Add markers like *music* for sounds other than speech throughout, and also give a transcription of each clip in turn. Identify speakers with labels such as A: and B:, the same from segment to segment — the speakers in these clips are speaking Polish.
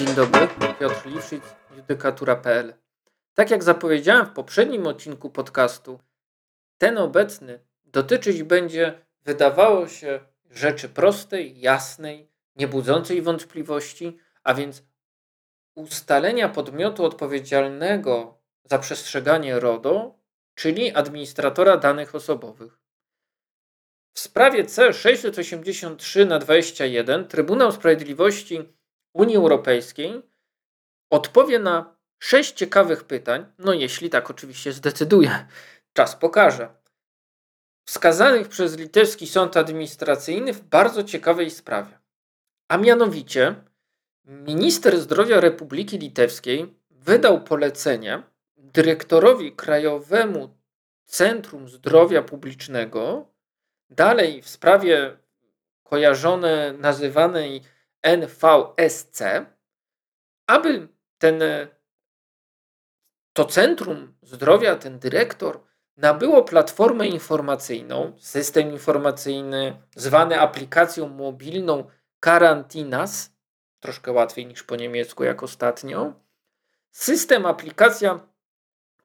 A: Dzień dobry, Piotr Liwszyc, judykatura.pl. Tak jak zapowiedziałem w poprzednim odcinku podcastu, ten obecny dotyczyć będzie, wydawało się, rzeczy prostej, jasnej, niebudzącej wątpliwości, a więc ustalenia podmiotu odpowiedzialnego za przestrzeganie RODO, czyli administratora danych osobowych. W sprawie C683 na 21 Trybunał Sprawiedliwości Unii Europejskiej odpowie na sześć ciekawych pytań, no jeśli tak oczywiście zdecyduje. Czas pokaże. Wskazanych przez litewski sąd administracyjny w bardzo ciekawej sprawie. A mianowicie minister zdrowia Republiki Litewskiej wydał polecenie dyrektorowi Krajowemu Centrum Zdrowia Publicznego, dalej w sprawie kojarzone, nazywanej NVSC, aby ten, to Centrum Zdrowia, ten dyrektor, nabyło platformę informacyjną, system informacyjny zwany aplikacją mobilną Karantinas, troszkę łatwiej niż po niemiecku jak ostatnio. System, aplikacja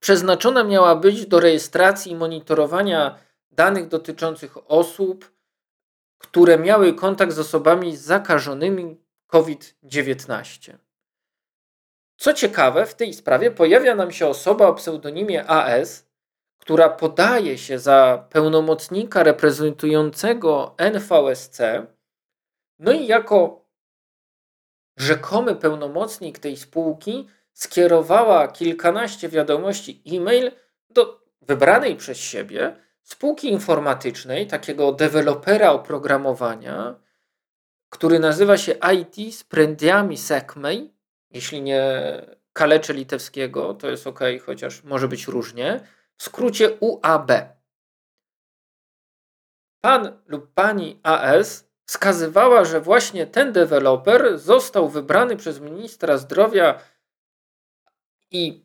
A: przeznaczona miała być do rejestracji i monitorowania danych dotyczących osób, które miały kontakt z osobami zakażonymi COVID-19. Co ciekawe, w tej sprawie pojawia nam się osoba o pseudonimie AS, która podaje się za pełnomocnika reprezentującego NVSC, no i jako rzekomy pełnomocnik tej spółki skierowała kilkanaście wiadomości e-mail do wybranej przez siebie spółki informatycznej, takiego dewelopera oprogramowania, który nazywa się IT z prędiami Sekmej. Jeśli nie kaleczę litewskiego, to jest ok, chociaż może być różnie. W skrócie UAB. Pan lub pani AS wskazywała, że właśnie ten deweloper został wybrany przez ministra zdrowia i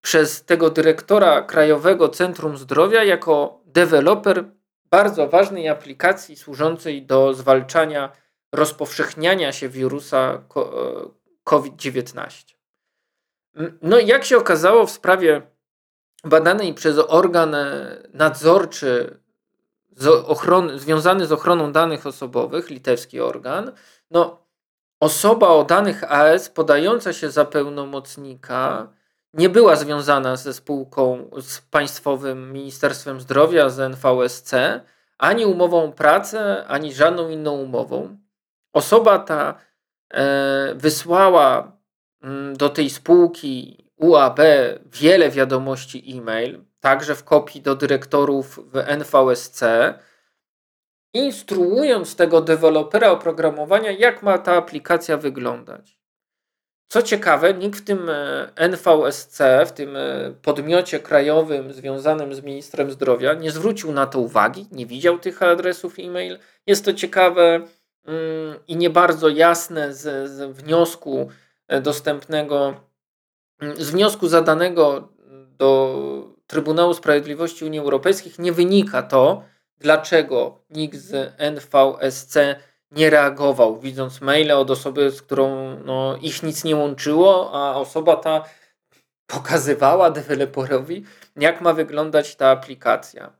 A: przez tego dyrektora Krajowego Centrum Zdrowia jako deweloper bardzo ważnej aplikacji służącej do zwalczania rozpowszechniania się wirusa COVID-19. No jak się okazało w sprawie badanej przez organ nadzorczy z ochrony, związany z ochroną danych osobowych, litewski organ, no osoba o danych AS podająca się za pełnomocnika nie była związana ze spółką, z Państwowym Ministerstwem Zdrowia, z NVSC, ani umową pracy, ani żadną inną umową. Osoba ta e, wysłała mm, do tej spółki UAB wiele wiadomości e-mail, także w kopii do dyrektorów w NVSC, instruując tego dewelopera oprogramowania, jak ma ta aplikacja wyglądać. Co ciekawe, nikt w tym e, NVSC, w tym e, podmiocie krajowym związanym z ministrem zdrowia, nie zwrócił na to uwagi, nie widział tych adresów e-mail. Jest to ciekawe mm, i nie bardzo jasne z, z wniosku e, dostępnego, mm, z wniosku zadanego do Trybunału Sprawiedliwości Unii Europejskiej nie wynika to, dlaczego nikt z NVSC nie reagował, widząc maile od osoby, z którą no, ich nic nie łączyło, a osoba ta pokazywała deweloperowi, jak ma wyglądać ta aplikacja.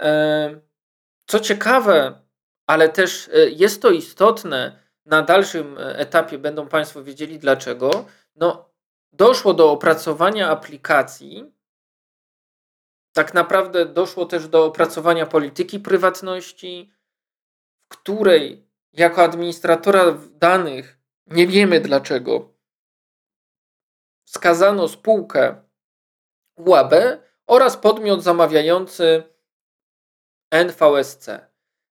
A: E, co ciekawe, ale też e, jest to istotne, na dalszym etapie będą Państwo wiedzieli dlaczego, no, doszło do opracowania aplikacji. Tak naprawdę doszło też do opracowania polityki prywatności, której jako administratora danych nie wiemy dlaczego wskazano spółkę UAB oraz podmiot zamawiający NVSC.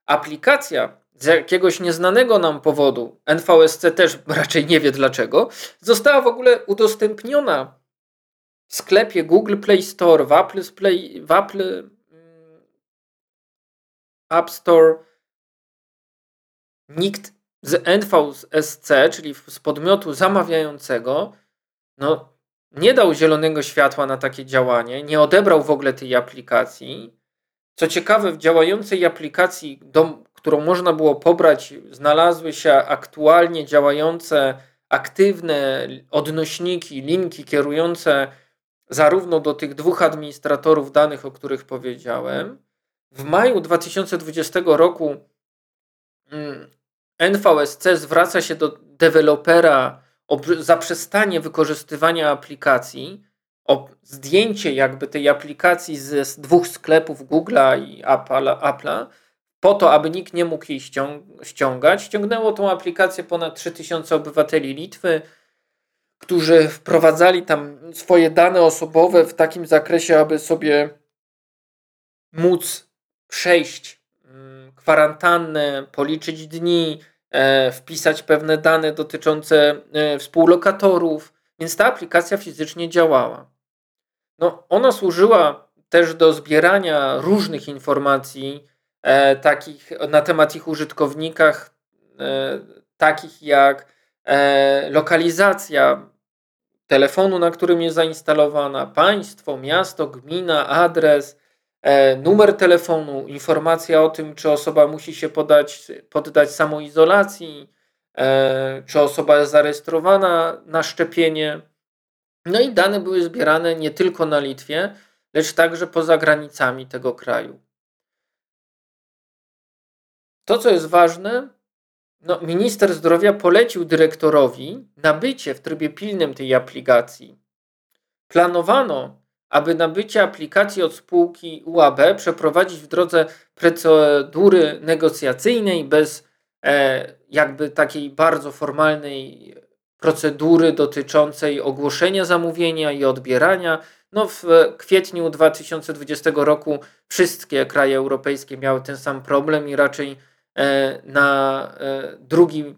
A: Aplikacja z jakiegoś nieznanego nam powodu, NVSC też raczej nie wie dlaczego, została w ogóle udostępniona w sklepie Google Play Store, w Apple, Play, w Apple mm, App Store nikt z NVSC, czyli z podmiotu zamawiającego, no, nie dał zielonego światła na takie działanie, nie odebrał w ogóle tej aplikacji. Co ciekawe, w działającej aplikacji, do, którą można było pobrać, znalazły się aktualnie działające aktywne odnośniki, linki kierujące zarówno do tych dwóch administratorów danych, o których powiedziałem. W maju 2020 roku mm, NVSC zwraca się do dewelopera o zaprzestanie wykorzystywania aplikacji, o zdjęcie jakby tej aplikacji z dwóch sklepów Google'a i Apple'a, po to, aby nikt nie mógł jej ściągać. Ściągnęło tą aplikację ponad 3000 obywateli Litwy, którzy wprowadzali tam swoje dane osobowe w takim zakresie, aby sobie móc przejść kwarantannę, policzyć dni, e, wpisać pewne dane dotyczące e, współlokatorów, więc ta aplikacja fizycznie działała. No, ona służyła też do zbierania różnych informacji, e, takich na temat ich użytkownikach, e, takich jak e, lokalizacja telefonu, na którym jest zainstalowana, państwo, miasto, gmina, adres, numer telefonu, informacja o tym, czy osoba musi się podać, poddać samoizolacji, e, czy osoba jest zarejestrowana na szczepienie. No i dane były zbierane nie tylko na Litwie, lecz także poza granicami tego kraju. To, co jest ważne, no, minister zdrowia polecił dyrektorowi nabycie w trybie pilnym tej aplikacji. Planowano, aby nabycie aplikacji od spółki UAB przeprowadzić w drodze procedury negocjacyjnej bez e, jakby takiej bardzo formalnej procedury dotyczącej ogłoszenia zamówienia i odbierania. No, w kwietniu 2020 roku wszystkie kraje europejskie miały ten sam problem i raczej E, na e, drugi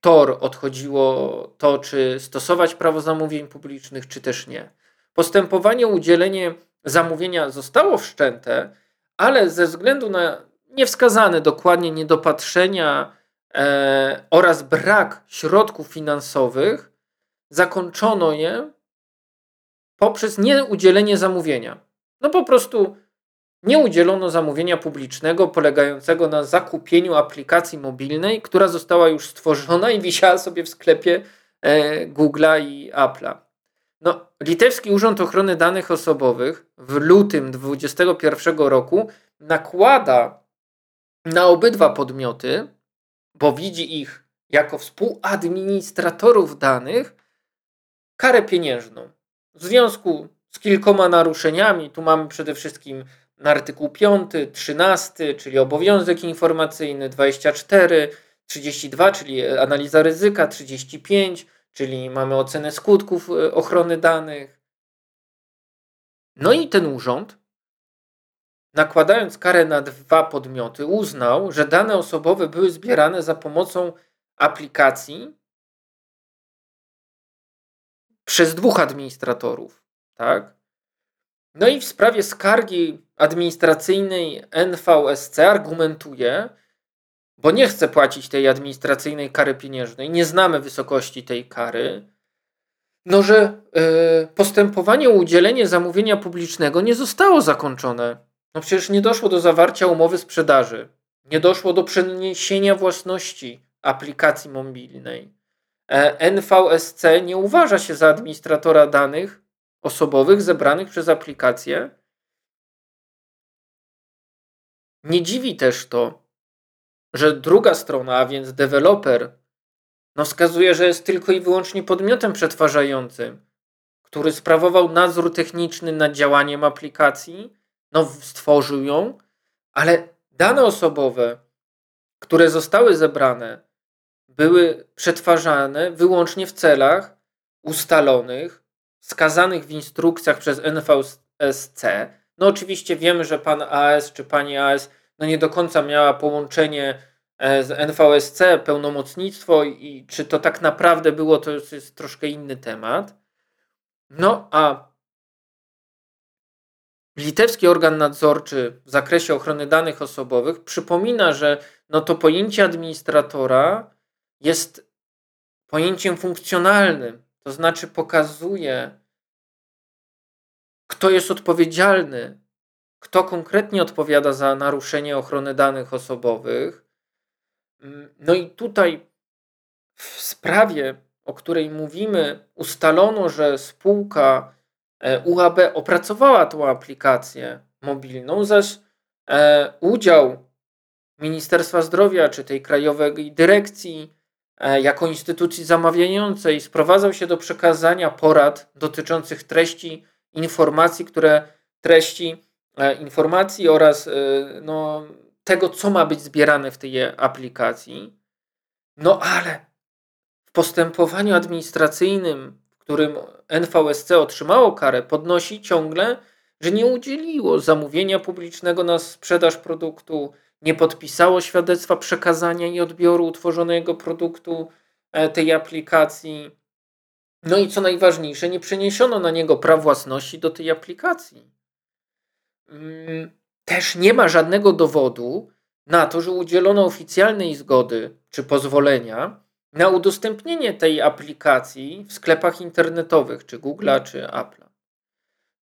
A: tor odchodziło to, czy stosować prawo zamówień publicznych, czy też nie. Postępowanie o udzielenie zamówienia zostało wszczęte, ale ze względu na niewskazane dokładnie niedopatrzenia e, oraz brak środków finansowych, zakończono je poprzez nieudzielenie zamówienia. No po prostu nie udzielono zamówienia publicznego polegającego na zakupieniu aplikacji mobilnej, która została już stworzona i *laughs* wisiała sobie w sklepie e, Google'a i Apple'a. No, Litewski Urząd Ochrony Danych Osobowych w lutym 2021 roku nakłada na obydwa podmioty, bo widzi ich jako współadministratorów danych, karę pieniężną. W związku z kilkoma naruszeniami, tu mamy przede wszystkim artykuł 5, 13, czyli obowiązek informacyjny, 24, 32, czyli analiza ryzyka, 35, czyli mamy ocenę skutków e, ochrony danych. No i ten urząd, nakładając karę na dwa podmioty, uznał, że dane osobowe były zbierane za pomocą aplikacji przez dwóch administratorów, tak? No i w sprawie skargi administracyjnej NVSC argumentuje, bo nie chce płacić tej administracyjnej kary pieniężnej, nie znamy wysokości tej kary, no że y, postępowanie o udzielenie zamówienia publicznego nie zostało zakończone. No przecież nie doszło do zawarcia umowy sprzedaży, nie doszło do przeniesienia własności aplikacji mobilnej. E, NVSC nie uważa się za administratora danych osobowych zebranych przez aplikację. Nie dziwi też to, że druga strona, a więc deweloper, no wskazuje, że jest tylko i wyłącznie podmiotem przetwarzającym, który sprawował nadzór techniczny nad działaniem aplikacji, no stworzył ją, ale dane osobowe, które zostały zebrane, były przetwarzane wyłącznie w celach ustalonych wskazanych w instrukcjach przez NVSC. No oczywiście wiemy, że pan AS czy pani AS no nie do końca miała połączenie e, z NVSC, pełnomocnictwo i czy to tak naprawdę było, to jest troszkę inny temat. No a litewski organ nadzorczy w zakresie ochrony danych osobowych przypomina, że no to pojęcie administratora jest pojęciem funkcjonalnym, to znaczy pokazuje, kto jest odpowiedzialny, kto konkretnie odpowiada za naruszenie ochrony danych osobowych. No i tutaj w sprawie o której mówimy, ustalono, że spółka e, UAB opracowała tą aplikację mobilną, zaś e, udział Ministerstwa Zdrowia czy tej krajowej dyrekcji e, jako instytucji zamawiającej sprowadzał się do przekazania porad dotyczących treści informacji, które treści informacji oraz no, tego, co ma być zbierane w tej aplikacji. No ale w postępowaniu administracyjnym, w którym NVSC otrzymało karę, podnosi ciągle, że nie udzieliło zamówienia publicznego na sprzedaż produktu, nie podpisało świadectwa przekazania i odbioru utworzonego produktu e, tej aplikacji. No i co najważniejsze, nie przeniesiono na niego praw własności do tej aplikacji. Mm, też nie ma żadnego dowodu na to, że udzielono oficjalnej zgody czy pozwolenia na udostępnienie tej aplikacji w sklepach internetowych, czy Google'a, czy Apple'a.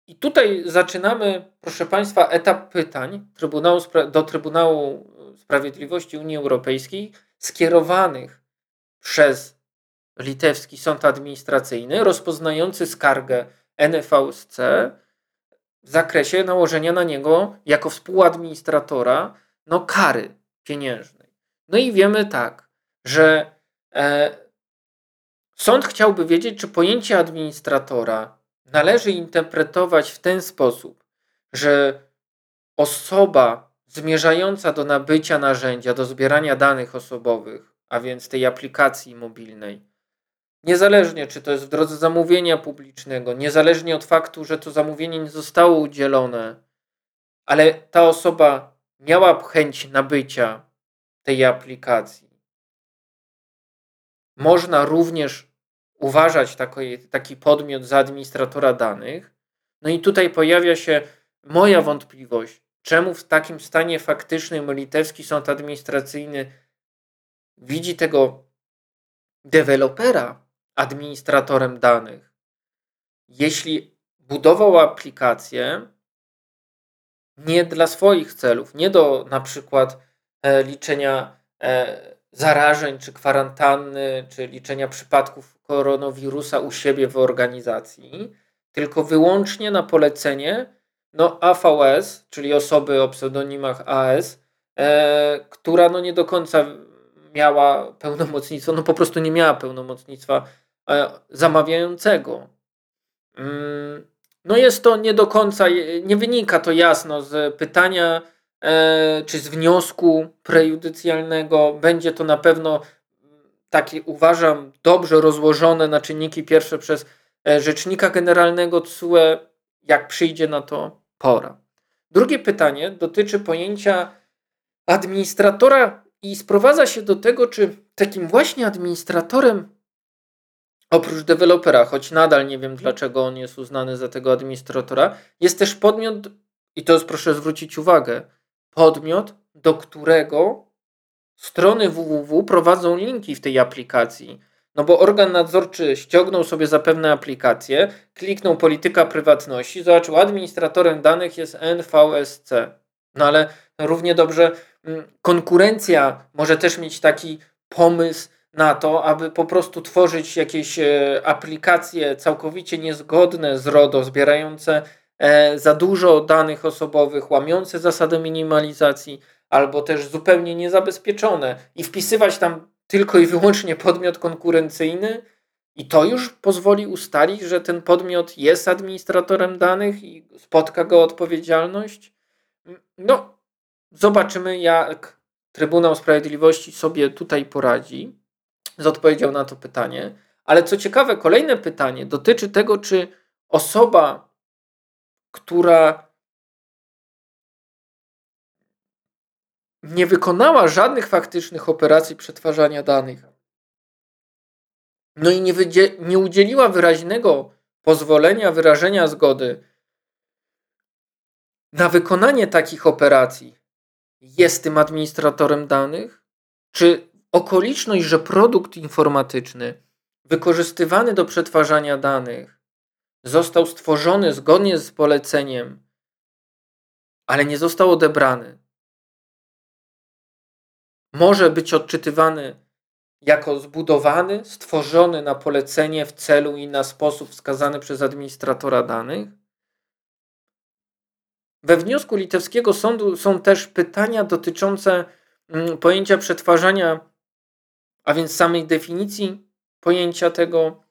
A: I tutaj zaczynamy, proszę Państwa, etap pytań Trybunału, do Trybunału Sprawiedliwości Unii Europejskiej skierowanych przez litewski sąd administracyjny rozpoznający skargę NVSC w zakresie nałożenia na niego jako współadministratora no, kary pieniężnej. No i wiemy tak, że e, sąd chciałby wiedzieć, czy pojęcie administratora należy interpretować w ten sposób, że osoba zmierzająca do nabycia narzędzia, do zbierania danych osobowych, a więc tej aplikacji mobilnej, Niezależnie, czy to jest w drodze zamówienia publicznego, niezależnie od faktu, że to zamówienie nie zostało udzielone, ale ta osoba miała chęć nabycia tej aplikacji. Można również uważać taki, taki podmiot za administratora danych. No i tutaj pojawia się moja wątpliwość, czemu w takim stanie faktycznym litewski sąd administracyjny widzi tego dewelopera administratorem danych. Jeśli budował aplikację nie dla swoich celów, nie do na przykład e, liczenia e, zarażeń, czy kwarantanny, czy liczenia przypadków koronawirusa u siebie w organizacji, tylko wyłącznie na polecenie no, AVS, czyli osoby o pseudonimach AS, e, która no, nie do końca miała pełnomocnictwo, no po prostu nie miała pełnomocnictwa zamawiającego. Mm, no jest to nie do końca, nie wynika to jasno z pytania e, czy z wniosku prejudycjalnego. Będzie to na pewno takie, uważam, dobrze rozłożone na czynniki pierwsze przez e, rzecznika generalnego TSUE, jak przyjdzie na to pora. Drugie pytanie dotyczy pojęcia administratora i sprowadza się do tego, czy takim właśnie administratorem Oprócz dewelopera, choć nadal nie wiem dlaczego on jest uznany za tego administratora, jest też podmiot, i to jest proszę zwrócić uwagę, podmiot, do którego strony www prowadzą linki w tej aplikacji. No bo organ nadzorczy ściągnął sobie zapewne aplikację, kliknął polityka prywatności, zobaczył administratorem danych jest NVSC. No ale równie dobrze mm, konkurencja może też mieć taki pomysł, na to, aby po prostu tworzyć jakieś e, aplikacje całkowicie niezgodne z RODO, zbierające e, za dużo danych osobowych, łamiące zasadę minimalizacji, albo też zupełnie niezabezpieczone i wpisywać tam tylko i wyłącznie podmiot konkurencyjny, i to już pozwoli ustalić, że ten podmiot jest administratorem danych i spotka go odpowiedzialność. No, zobaczymy, jak Trybunał Sprawiedliwości sobie tutaj poradzi z odpowiedzią na to pytanie. Ale co ciekawe, kolejne pytanie dotyczy tego, czy osoba, która nie wykonała żadnych faktycznych operacji przetwarzania danych, no i nie, nie udzieliła wyraźnego pozwolenia, wyrażenia zgody na wykonanie takich operacji, jest tym administratorem danych? Czy okoliczność, że produkt informatyczny wykorzystywany do przetwarzania danych został stworzony zgodnie z poleceniem, ale nie został odebrany, może być odczytywany jako zbudowany, stworzony na polecenie w celu i na sposób wskazany przez administratora danych. We wniosku litewskiego sądu są też pytania dotyczące mm, pojęcia przetwarzania, a więc samej definicji pojęcia tego,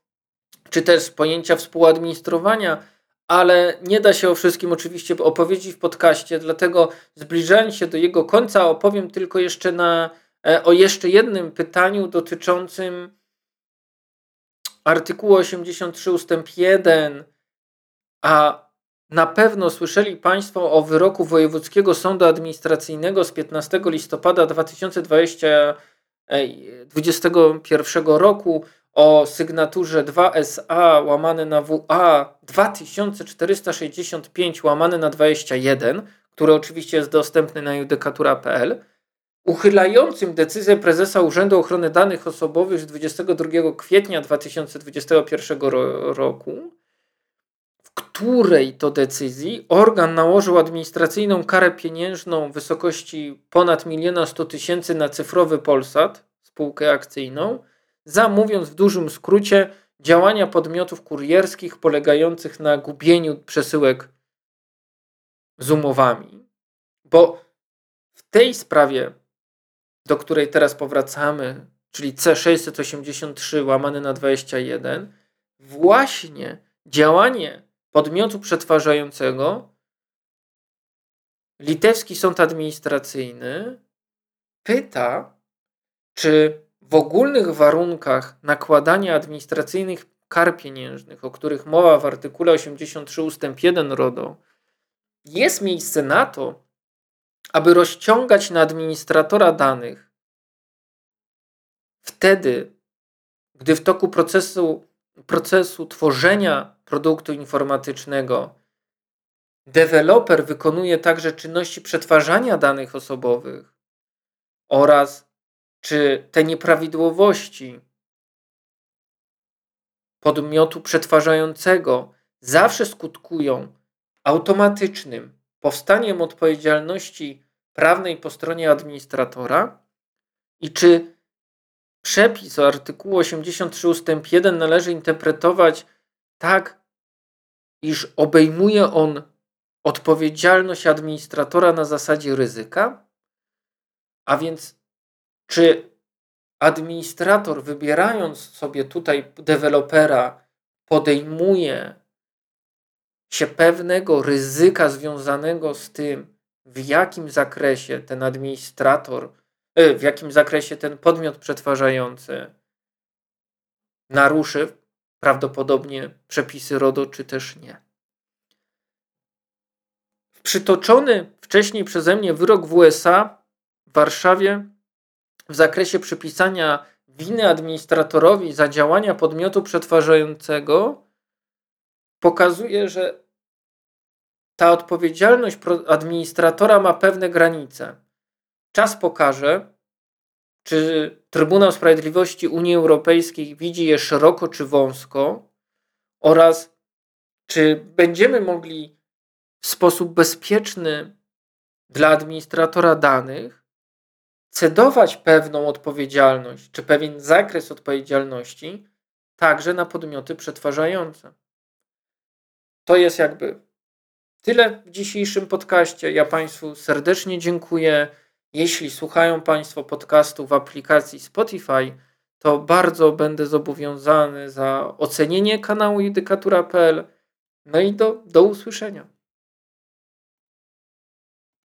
A: czy też pojęcia współadministrowania, ale nie da się o wszystkim oczywiście opowiedzieć w podcaście, dlatego zbliżając się do jego końca opowiem tylko jeszcze na, e, o jeszcze jednym pytaniu dotyczącym artykułu 83 ustęp 1, a na pewno słyszeli Państwo o wyroku Wojewódzkiego Sądu Administracyjnego z 15 listopada 2021 roku o sygnaturze 2SA łamane na WA 2465 łamane na 21, który oczywiście jest dostępny na judykatura.pl, uchylającym decyzję prezesa Urzędu Ochrony Danych Osobowych z 22 kwietnia 2021 roku, której to decyzji organ nałożył administracyjną karę pieniężną w wysokości ponad 1 100 tysięcy na cyfrowy Polsat, spółkę akcyjną, za, mówiąc w dużym skrócie, działania podmiotów kurierskich polegających na gubieniu przesyłek z umowami. Bo w tej sprawie, do której teraz powracamy, czyli C683 łamane na 21, właśnie działanie podmiotu przetwarzającego litewski sąd administracyjny pyta, czy w ogólnych warunkach nakładania administracyjnych kar pieniężnych, o których mowa w artykule 83 ust. 1 RODO, jest miejsce na to, aby rozciągać na administratora danych wtedy, gdy w toku procesu, procesu tworzenia produktu informatycznego deweloper wykonuje także czynności przetwarzania danych osobowych oraz czy te nieprawidłowości podmiotu przetwarzającego zawsze skutkują automatycznym powstaniem odpowiedzialności prawnej po stronie administratora i czy przepis o artykułu 83 ust. 1 należy interpretować tak, iż obejmuje on odpowiedzialność administratora na zasadzie ryzyka, a więc czy administrator, wybierając sobie tutaj dewelopera, podejmuje się pewnego ryzyka związanego z tym, w jakim zakresie ten administrator, e, w jakim zakresie ten podmiot przetwarzający naruszy prawdopodobnie przepisy RODO, czy też nie. Przytoczony wcześniej przeze mnie wyrok w USA w Warszawie w zakresie przypisania winy administratorowi za działania podmiotu przetwarzającego pokazuje, że ta odpowiedzialność administratora ma pewne granice. Czas pokaże, czy Trybunał Sprawiedliwości Unii Europejskiej widzi je szeroko czy wąsko oraz czy będziemy mogli w sposób bezpieczny dla administratora danych cedować pewną odpowiedzialność, czy pewien zakres odpowiedzialności także na podmioty przetwarzające. To jest jakby tyle w dzisiejszym podcaście. Ja Państwu serdecznie dziękuję. Jeśli słuchają Państwo podcastu w aplikacji Spotify, to bardzo będę zobowiązany za ocenienie kanału judykatura.pl. No i do, do usłyszenia.